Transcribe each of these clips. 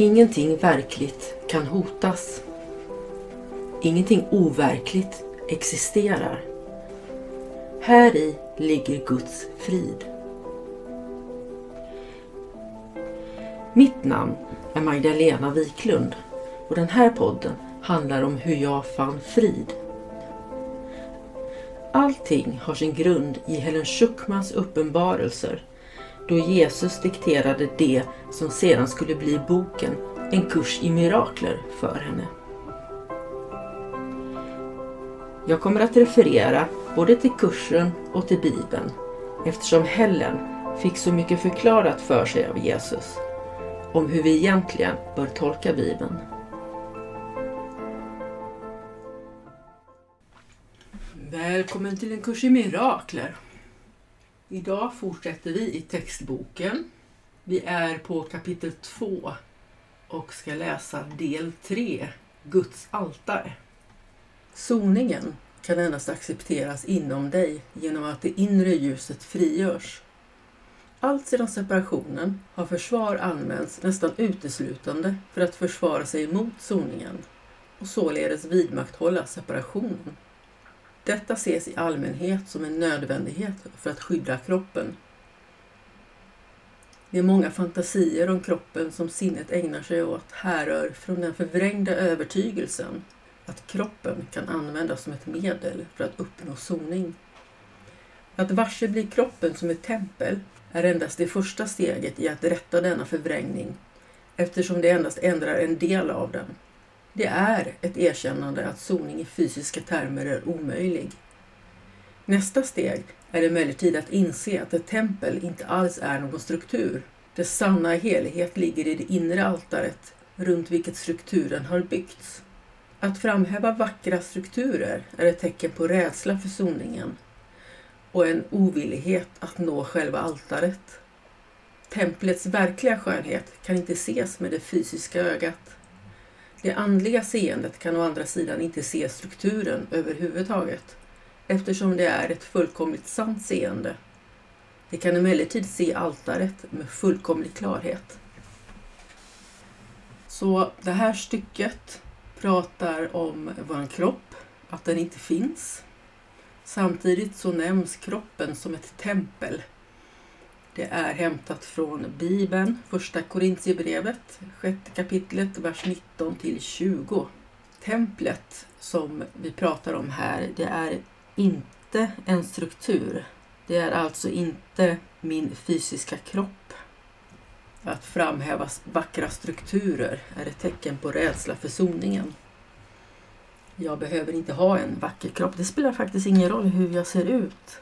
Ingenting verkligt kan hotas. Ingenting overkligt existerar. Här i ligger Guds frid. Mitt namn är Magdalena Wiklund och den här podden handlar om hur jag fann frid. Allting har sin grund i Helen Schuckmans uppenbarelser då Jesus dikterade det som sedan skulle bli boken En kurs i mirakler för henne. Jag kommer att referera både till kursen och till Bibeln eftersom Helen fick så mycket förklarat för sig av Jesus om hur vi egentligen bör tolka Bibeln. Välkommen till en kurs i mirakler. Idag fortsätter vi i textboken. Vi är på kapitel 2 och ska läsa del 3, Guds altare. Soningen kan endast accepteras inom dig genom att det inre ljuset frigörs. Allt sedan separationen har försvar använts nästan uteslutande för att försvara sig mot soningen och således vidmakthålla separationen. Detta ses i allmänhet som en nödvändighet för att skydda kroppen. Det är många fantasier om kroppen som sinnet ägnar sig åt härrör från den förvrängda övertygelsen att kroppen kan användas som ett medel för att uppnå soning. Att varse bli kroppen som ett tempel är endast det första steget i att rätta denna förvrängning eftersom det endast ändrar en del av den. Det är ett erkännande att soning i fysiska termer är omöjlig. Nästa steg är emellertid att inse att ett tempel inte alls är någon struktur. Dess sanna helighet ligger i det inre altaret runt vilket strukturen har byggts. Att framhäva vackra strukturer är ett tecken på rädsla för soningen och en ovillighet att nå själva altaret. Templets verkliga skönhet kan inte ses med det fysiska ögat. Det andliga seendet kan å andra sidan inte se strukturen överhuvudtaget eftersom det är ett fullkomligt sant seende. Det kan emellertid se altaret med fullkomlig klarhet. Så det här stycket pratar om vår kropp, att den inte finns. Samtidigt så nämns kroppen som ett tempel. Det är hämtat från Bibeln, första Korintierbrevet, sjätte kapitlet, vers 19 till 20. Templet som vi pratar om här, det är inte en struktur. Det är alltså inte min fysiska kropp. Att framhäva vackra strukturer är ett tecken på rädsla för soningen. Jag behöver inte ha en vacker kropp. Det spelar faktiskt ingen roll hur jag ser ut.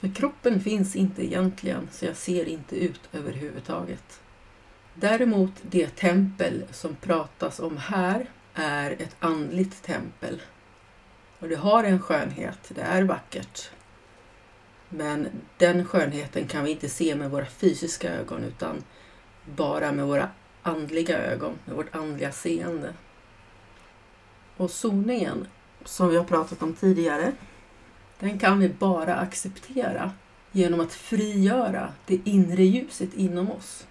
För kroppen finns inte egentligen, så jag ser inte ut överhuvudtaget. Däremot det tempel som pratas om här är ett andligt tempel. Och det har en skönhet, det är vackert. Men den skönheten kan vi inte se med våra fysiska ögon utan bara med våra andliga ögon, med vårt andliga seende. Och soningen, som vi har pratat om tidigare, den kan vi bara acceptera genom att frigöra det inre ljuset inom oss.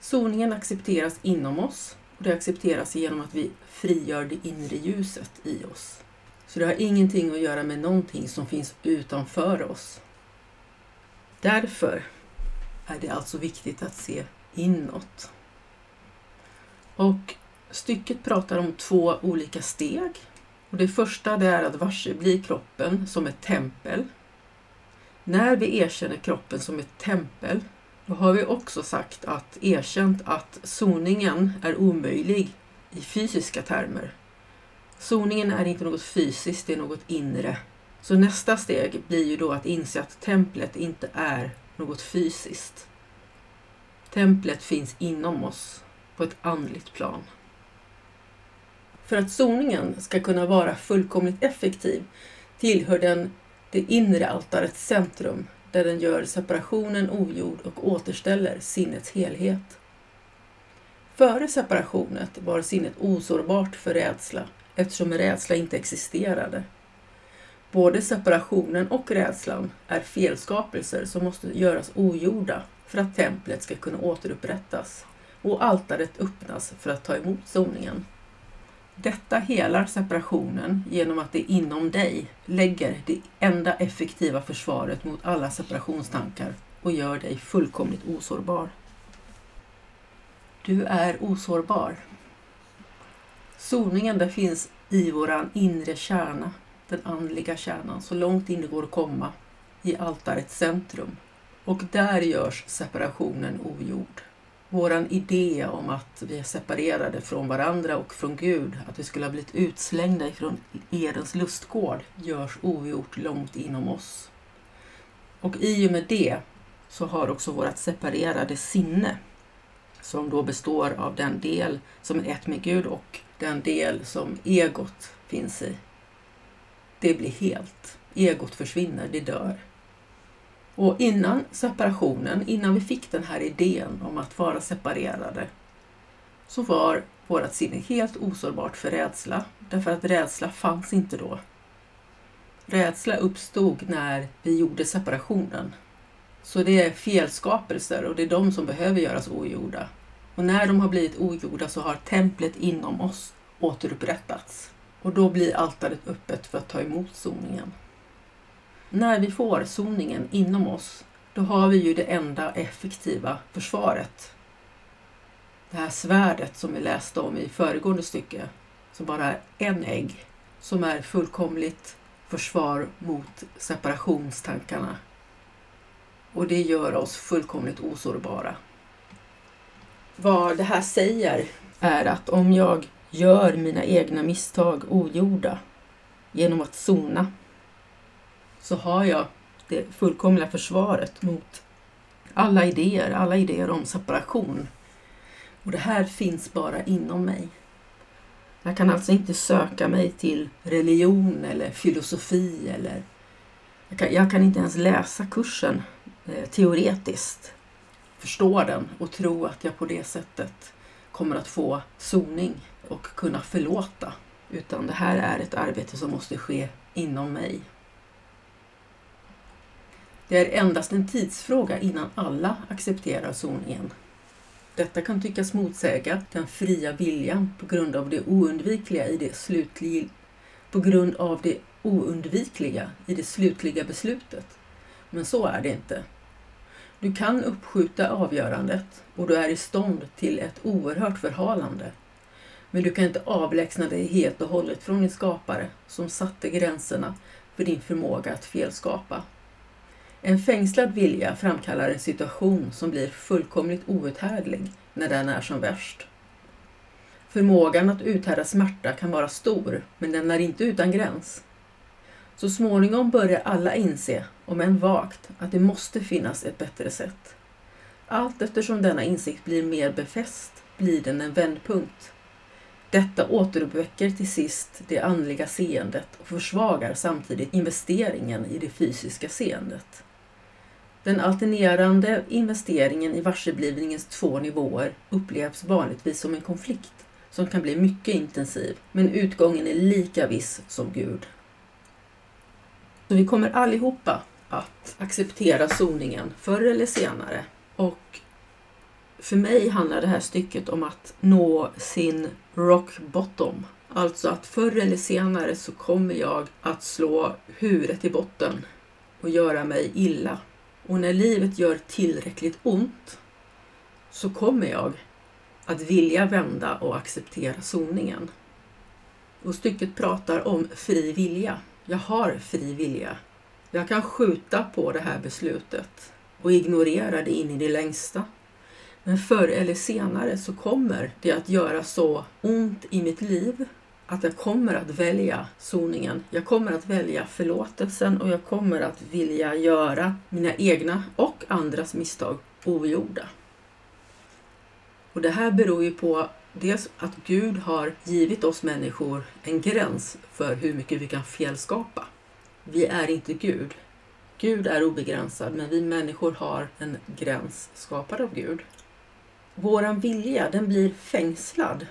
Soningen accepteras inom oss och det accepteras genom att vi frigör det inre ljuset i oss. Så det har ingenting att göra med någonting som finns utanför oss. Därför är det alltså viktigt att se inåt. Och stycket pratar om två olika steg. Och det första det är att varse blir kroppen som ett tempel. När vi erkänner kroppen som ett tempel, då har vi också sagt att erkänt att soningen är omöjlig i fysiska termer. Soningen är inte något fysiskt, det är något inre. Så nästa steg blir ju då att inse att templet inte är något fysiskt. Templet finns inom oss på ett andligt plan. För att soningen ska kunna vara fullkomligt effektiv tillhör den det inre altarets centrum där den gör separationen ogjord och återställer sinnets helhet. Före separationen var sinnet osårbart för rädsla eftersom rädsla inte existerade. Både separationen och rädslan är felskapelser som måste göras ogjorda för att templet ska kunna återupprättas och altaret öppnas för att ta emot soningen. Detta helar separationen genom att det inom dig lägger det enda effektiva försvaret mot alla separationstankar och gör dig fullkomligt osårbar. Du är osårbar. Soningen där finns i våran inre kärna, den andliga kärnan, så långt in det går att komma, i altarets centrum. Och där görs separationen ogjord. Våran idé om att vi är separerade från varandra och från Gud, att vi skulle ha blivit utslängda ifrån Edens lustgård, görs ogjort långt inom oss. Och i och med det så har också vårt separerade sinne, som då består av den del som är ett med Gud och den del som egot finns i. Det blir helt. Egot försvinner, det dör. Och innan separationen, innan vi fick den här idén om att vara separerade, så var vårt sinne helt osårbart för rädsla, därför att rädsla fanns inte då. Rädsla uppstod när vi gjorde separationen. Så det är felskapelser och det är de som behöver göras ogjorda. Och när de har blivit ogjorda så har templet inom oss återupprättats. Och då blir altaret öppet för att ta emot soningen. När vi får soningen inom oss, då har vi ju det enda effektiva försvaret. Det här svärdet som vi läste om i föregående stycke, som bara är en ägg, som är fullkomligt försvar mot separationstankarna. Och det gör oss fullkomligt osårbara. Vad det här säger är att om jag gör mina egna misstag ogjorda genom att zona så har jag det fullkomliga försvaret mot alla idéer, alla idéer om separation. Och det här finns bara inom mig. Jag kan alltså inte söka mig till religion eller filosofi eller jag kan, jag kan inte ens läsa kursen eh, teoretiskt, förstå den och tro att jag på det sättet kommer att få soning och kunna förlåta. Utan det här är ett arbete som måste ske inom mig. Det är endast en tidsfråga innan alla accepterar zon 1. Detta kan tyckas motsäga den fria viljan på grund av det oundvikliga i det slutliga, på grund av det oundvikliga i det slutliga beslutet. Men så är det inte. Du kan uppskjuta avgörandet och du är i stånd till ett oerhört förhalande. Men du kan inte avlägsna dig helt och hållet från din skapare som satte gränserna för din förmåga att felskapa. En fängslad vilja framkallar en situation som blir fullkomligt outhärdlig när den är som värst. Förmågan att uthärda smärta kan vara stor, men den är inte utan gräns. Så småningom börjar alla inse, om än vagt, att det måste finnas ett bättre sätt. Allt eftersom denna insikt blir mer befäst blir den en vändpunkt. Detta återuppväcker till sist det andliga seendet och försvagar samtidigt investeringen i det fysiska seendet. Den alternerande investeringen i varseblivningens två nivåer upplevs vanligtvis som en konflikt som kan bli mycket intensiv, men utgången är lika viss som Gud. Så vi kommer allihopa att acceptera soningen förr eller senare. Och för mig handlar det här stycket om att nå sin rock bottom. Alltså att förr eller senare så kommer jag att slå huvudet i botten och göra mig illa. Och när livet gör tillräckligt ont så kommer jag att vilja vända och acceptera soningen. Och stycket pratar om fri vilja. Jag har fri vilja. Jag kan skjuta på det här beslutet och ignorera det in i det längsta. Men förr eller senare så kommer det att göra så ont i mitt liv att jag kommer att välja soningen. Jag kommer att välja förlåtelsen och jag kommer att vilja göra mina egna och andras misstag ogjorda. Och det här beror ju på dels att Gud har givit oss människor en gräns för hur mycket vi kan felskapa. Vi är inte Gud. Gud är obegränsad, men vi människor har en gräns skapad av Gud. Våran vilja, den blir fängslad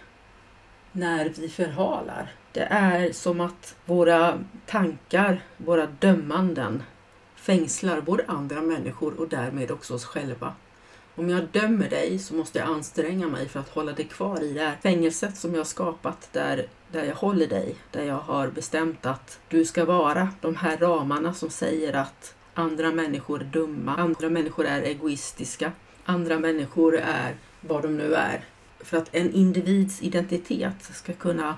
när vi förhalar. Det är som att våra tankar, våra dömanden fängslar både andra människor och därmed också oss själva. Om jag dömer dig så måste jag anstränga mig för att hålla dig kvar i det här fängelset som jag har skapat där, där jag håller dig. Där jag har bestämt att du ska vara de här ramarna som säger att andra människor är dumma, andra människor är egoistiska, andra människor är vad de nu är. För att en individs identitet ska kunna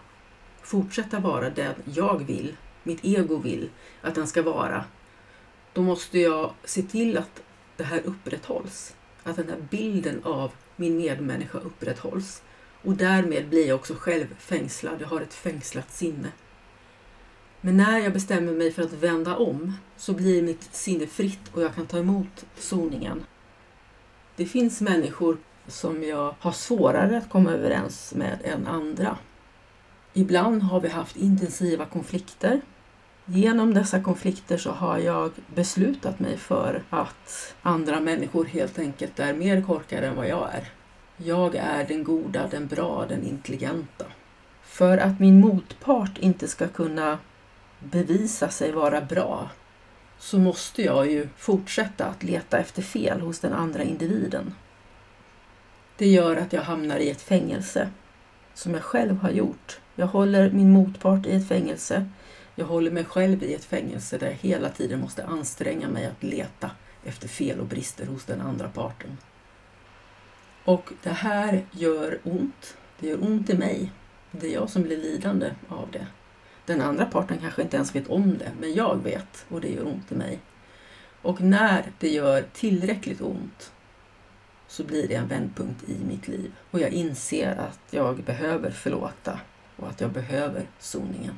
fortsätta vara den jag vill, mitt ego vill att den ska vara, då måste jag se till att det här upprätthålls. Att den här bilden av min medmänniska upprätthålls. Och därmed blir jag också själv fängslad. Jag har ett fängslat sinne. Men när jag bestämmer mig för att vända om så blir mitt sinne fritt och jag kan ta emot soningen. Det finns människor som jag har svårare att komma överens med än andra. Ibland har vi haft intensiva konflikter. Genom dessa konflikter så har jag beslutat mig för att andra människor helt enkelt är mer korkade än vad jag är. Jag är den goda, den bra, den intelligenta. För att min motpart inte ska kunna bevisa sig vara bra så måste jag ju fortsätta att leta efter fel hos den andra individen. Det gör att jag hamnar i ett fängelse som jag själv har gjort. Jag håller min motpart i ett fängelse. Jag håller mig själv i ett fängelse där jag hela tiden måste anstränga mig att leta efter fel och brister hos den andra parten. Och det här gör ont. Det gör ont i mig. Det är jag som blir lidande av det. Den andra parten kanske inte ens vet om det, men jag vet och det gör ont i mig. Och när det gör tillräckligt ont så blir det en vändpunkt i mitt liv och jag inser att jag behöver förlåta och att jag behöver soningen.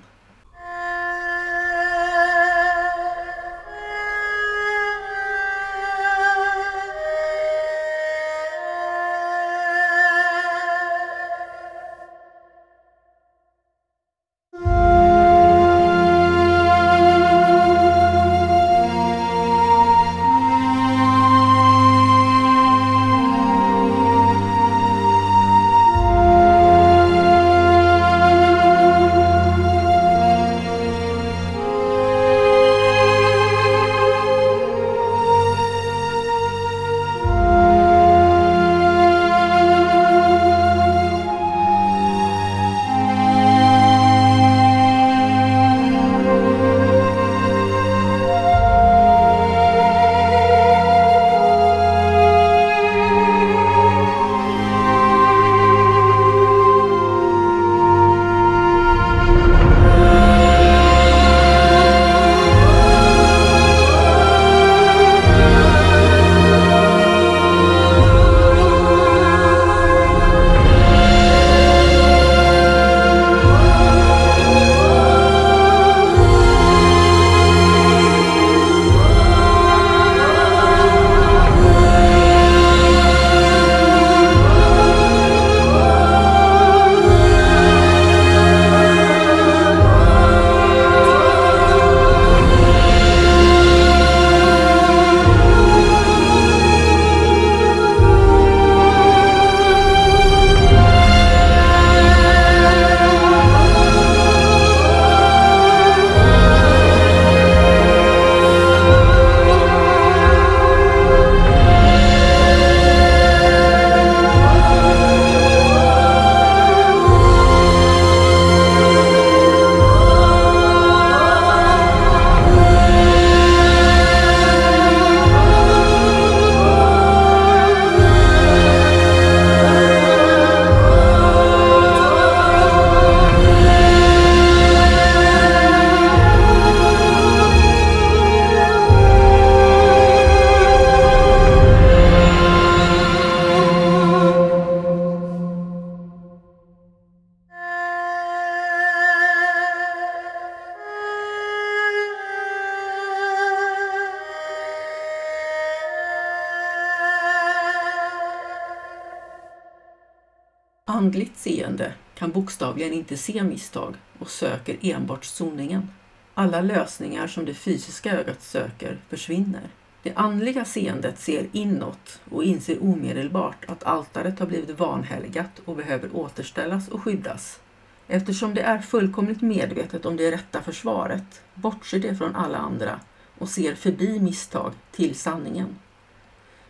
Andligt seende kan bokstavligen inte se misstag och söker enbart soningen. Alla lösningar som det fysiska ögat söker försvinner. Det andliga seendet ser inåt och inser omedelbart att altaret har blivit vanhelgat och behöver återställas och skyddas. Eftersom det är fullkomligt medvetet om det rätta försvaret bortser det från alla andra och ser förbi misstag till sanningen.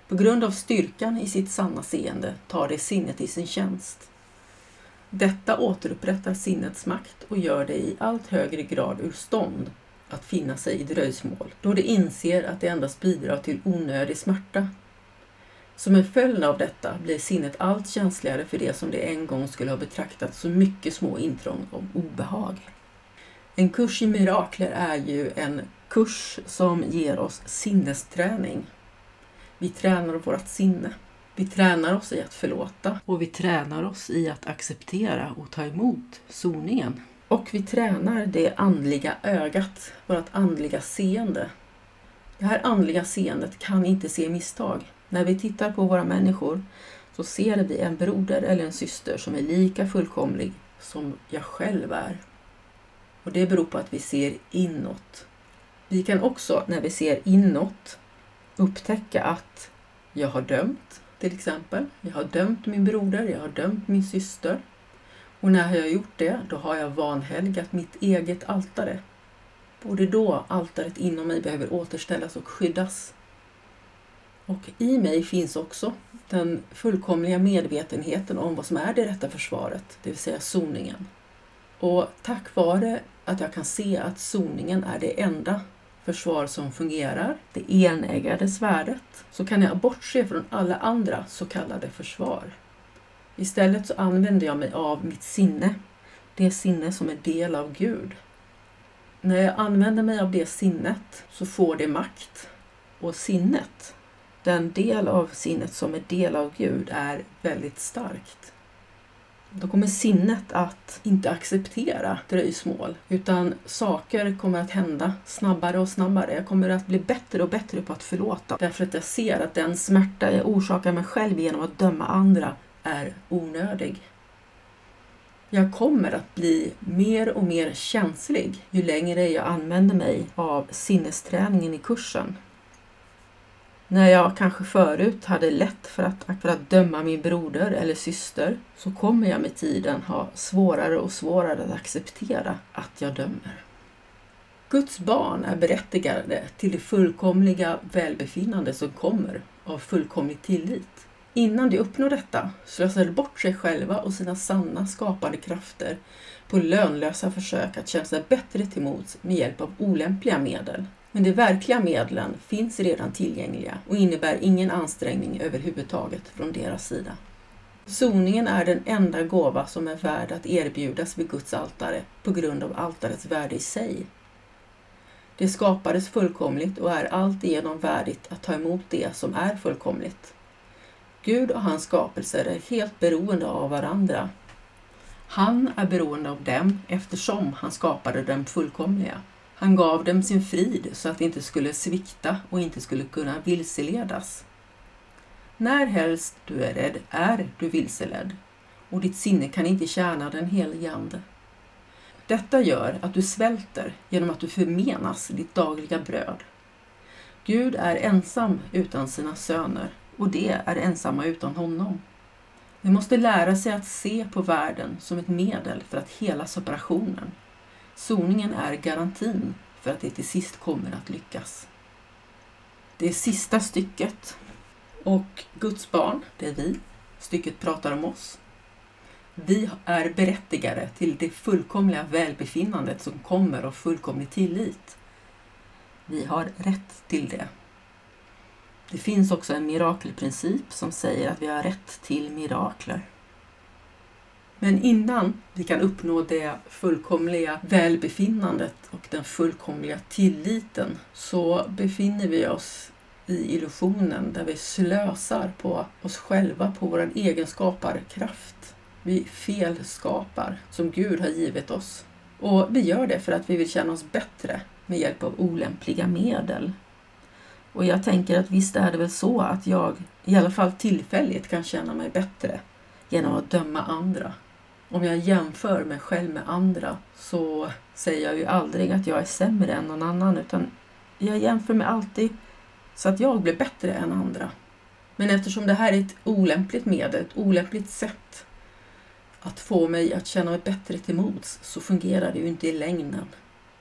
På grund av styrkan i sitt sanna seende tar det sinnet i sin tjänst. Detta återupprättar sinnets makt och gör det i allt högre grad ur stånd att finna sig i dröjsmål, då det inser att det endast bidrar till onödig smärta. Som en följd av detta blir sinnet allt känsligare för det som det en gång skulle ha betraktat som mycket små intrång och obehag. En kurs i mirakler är ju en kurs som ger oss sinnesträning. Vi tränar vårt sinne. Vi tränar oss i att förlåta och vi tränar oss i att acceptera och ta emot soningen. Och vi tränar det andliga ögat, vårt andliga seende. Det här andliga seendet kan inte se misstag. När vi tittar på våra människor så ser vi en broder eller en syster som är lika fullkomlig som jag själv är. Och det beror på att vi ser inåt. Vi kan också, när vi ser inåt, upptäcka att jag har dömt, till exempel. Jag har dömt min broder, jag har dömt min syster. Och när jag har gjort det, då har jag vanhelgat mitt eget altare. Och det är då altaret inom mig behöver återställas och skyddas. Och i mig finns också den fullkomliga medvetenheten om vad som är det rätta försvaret, det vill säga soningen. Och tack vare att jag kan se att soningen är det enda försvar som fungerar, det enägade svärdet, så kan jag bortse från alla andra så kallade försvar. Istället så använder jag mig av mitt sinne, det sinne som är del av Gud. När jag använder mig av det sinnet så får det makt. Och sinnet, den del av sinnet som är del av Gud, är väldigt starkt. Då kommer sinnet att inte acceptera dröjsmål utan saker kommer att hända snabbare och snabbare. Jag kommer att bli bättre och bättre på att förlåta därför att jag ser att den smärta jag orsakar mig själv genom att döma andra är onödig. Jag kommer att bli mer och mer känslig ju längre jag använder mig av sinnesträningen i kursen. När jag kanske förut hade lätt för att, för att döma min broder eller syster så kommer jag med tiden ha svårare och svårare att acceptera att jag dömer. Guds barn är berättigade till det fullkomliga välbefinnande som kommer av fullkomlig tillit. Innan de uppnår detta slösar de bort sig själva och sina sanna skapande krafter på lönlösa försök att känna sig bättre till mots med hjälp av olämpliga medel. Men de verkliga medlen finns redan tillgängliga och innebär ingen ansträngning överhuvudtaget från deras sida. Soningen är den enda gåva som är värd att erbjudas vid Guds altare på grund av altarets värde i sig. Det skapades fullkomligt och är alltigenom värdigt att ta emot det som är fullkomligt. Gud och hans skapelser är helt beroende av varandra. Han är beroende av dem eftersom han skapade dem fullkomliga. Han gav dem sin frid så att de inte skulle svikta och inte skulle kunna vilseledas. När helst du är rädd är du vilseledd och ditt sinne kan inte tjäna den helige Ande. Detta gör att du svälter genom att du förmenas ditt dagliga bröd. Gud är ensam utan sina söner och de är ensamma utan honom. Vi måste lära sig att se på världen som ett medel för att hela separationen Soningen är garantin för att det till sist kommer att lyckas. Det är sista stycket och Guds barn, det är vi. Stycket pratar om oss. Vi är berättigade till det fullkomliga välbefinnandet som kommer av fullkomlig tillit. Vi har rätt till det. Det finns också en mirakelprincip som säger att vi har rätt till mirakler. Men innan vi kan uppnå det fullkomliga välbefinnandet och den fullkomliga tilliten så befinner vi oss i illusionen där vi slösar på oss själva, på vår egen skaparkraft. Vi felskapar som Gud har givit oss. Och vi gör det för att vi vill känna oss bättre med hjälp av olämpliga medel. Och jag tänker att visst är det väl så att jag i alla fall tillfälligt kan känna mig bättre genom att döma andra om jag jämför mig själv med andra så säger jag ju aldrig att jag är sämre än någon annan utan jag jämför mig alltid så att jag blir bättre än andra. Men eftersom det här är ett olämpligt medel, ett olämpligt sätt att få mig att känna mig bättre till mods så fungerar det ju inte i längden.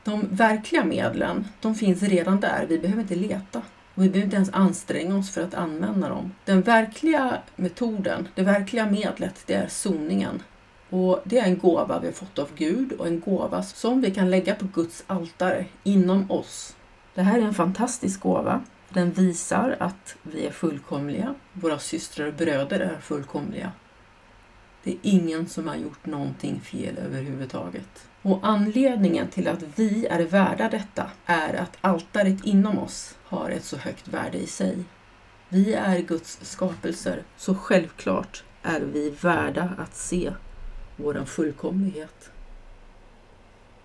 De verkliga medlen, de finns redan där, vi behöver inte leta. Och vi behöver inte ens anstränga oss för att använda dem. Den verkliga metoden, det verkliga medlet, det är soningen. Och Det är en gåva vi har fått av Gud och en gåva som vi kan lägga på Guds altare inom oss. Det här är en fantastisk gåva. Den visar att vi är fullkomliga. Våra systrar och bröder är fullkomliga. Det är ingen som har gjort någonting fel överhuvudtaget. Och anledningen till att vi är värda detta är att altaret inom oss har ett så högt värde i sig. Vi är Guds skapelser, så självklart är vi värda att se vår fullkomlighet.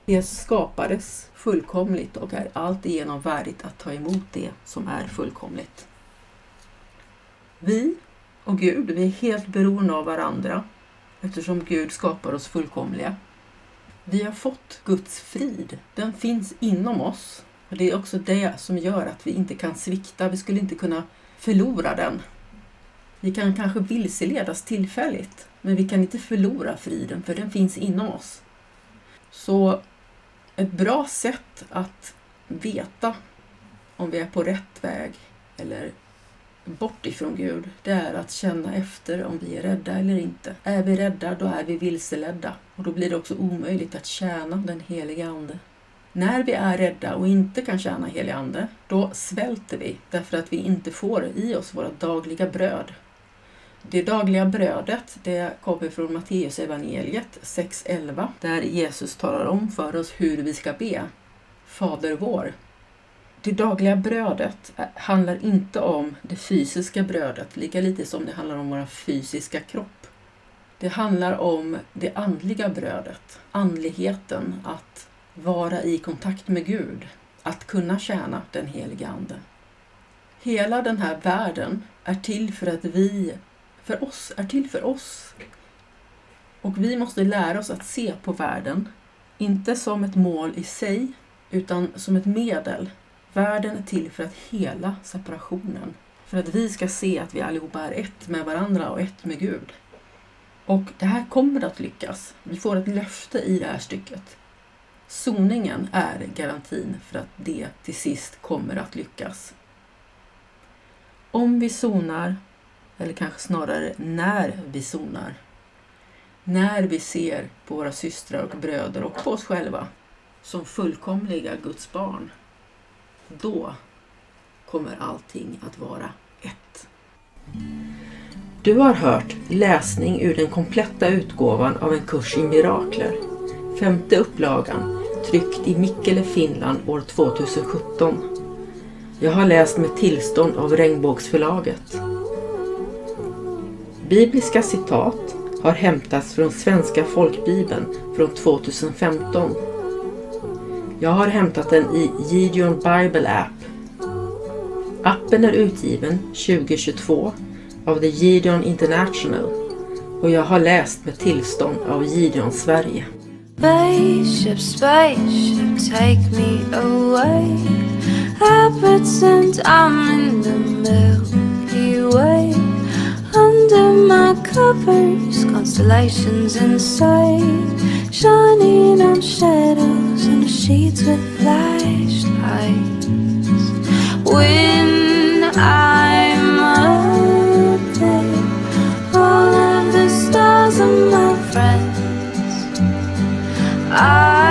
Jesus skapades fullkomligt och är alltigenom värdigt att ta emot det som är fullkomligt. Vi och Gud, vi är helt beroende av varandra eftersom Gud skapar oss fullkomliga. Vi har fått Guds frid. Den finns inom oss. Och Det är också det som gör att vi inte kan svikta. Vi skulle inte kunna förlora den. Vi kan kanske vilseledas tillfälligt, men vi kan inte förlora friden för den finns inom oss. Så ett bra sätt att veta om vi är på rätt väg eller bort ifrån Gud, det är att känna efter om vi är rädda eller inte. Är vi rädda, då är vi vilseledda och då blir det också omöjligt att tjäna den heliga Ande. När vi är rädda och inte kan tjäna helig Ande, då svälter vi därför att vi inte får i oss våra dagliga bröd. Det dagliga brödet det kommer från Matteus evangeliet 6.11 där Jesus talar om för oss hur vi ska be. Fader vår, det dagliga brödet handlar inte om det fysiska brödet, lika lite som det handlar om vår fysiska kropp. Det handlar om det andliga brödet, andligheten, att vara i kontakt med Gud, att kunna tjäna den heliga Ande. Hela den här världen är till för att vi, för oss, är till för oss. Och vi måste lära oss att se på världen, inte som ett mål i sig, utan som ett medel Världen är till för att hela separationen. För att vi ska se att vi allihopa är ett med varandra och ett med Gud. Och det här kommer att lyckas. Vi får ett löfte i det här stycket. Soningen är garantin för att det till sist kommer att lyckas. Om vi sonar, eller kanske snarare när vi sonar, när vi ser på våra systrar och bröder och på oss själva som fullkomliga Guds barn, då kommer allting att vara ett. Du har hört läsning ur den kompletta utgåvan av en kurs i mirakler. Femte upplagan, tryckt i Mikkele, Finland år 2017. Jag har läst med tillstånd av Regnbågsförlaget. Bibliska citat har hämtats från Svenska folkbibeln från 2015 jag har hämtat den i Gideon Bible App. Appen är utgiven 2022 av The Gideon International och jag har läst med tillstånd av Gideon Sverige. Spaceship, spaceship, take me away I pretend I'm in the Milky Way Covers constellations inside, shining on shadows and sheets with flashlights. When I'm up there, all of the stars are my friends. I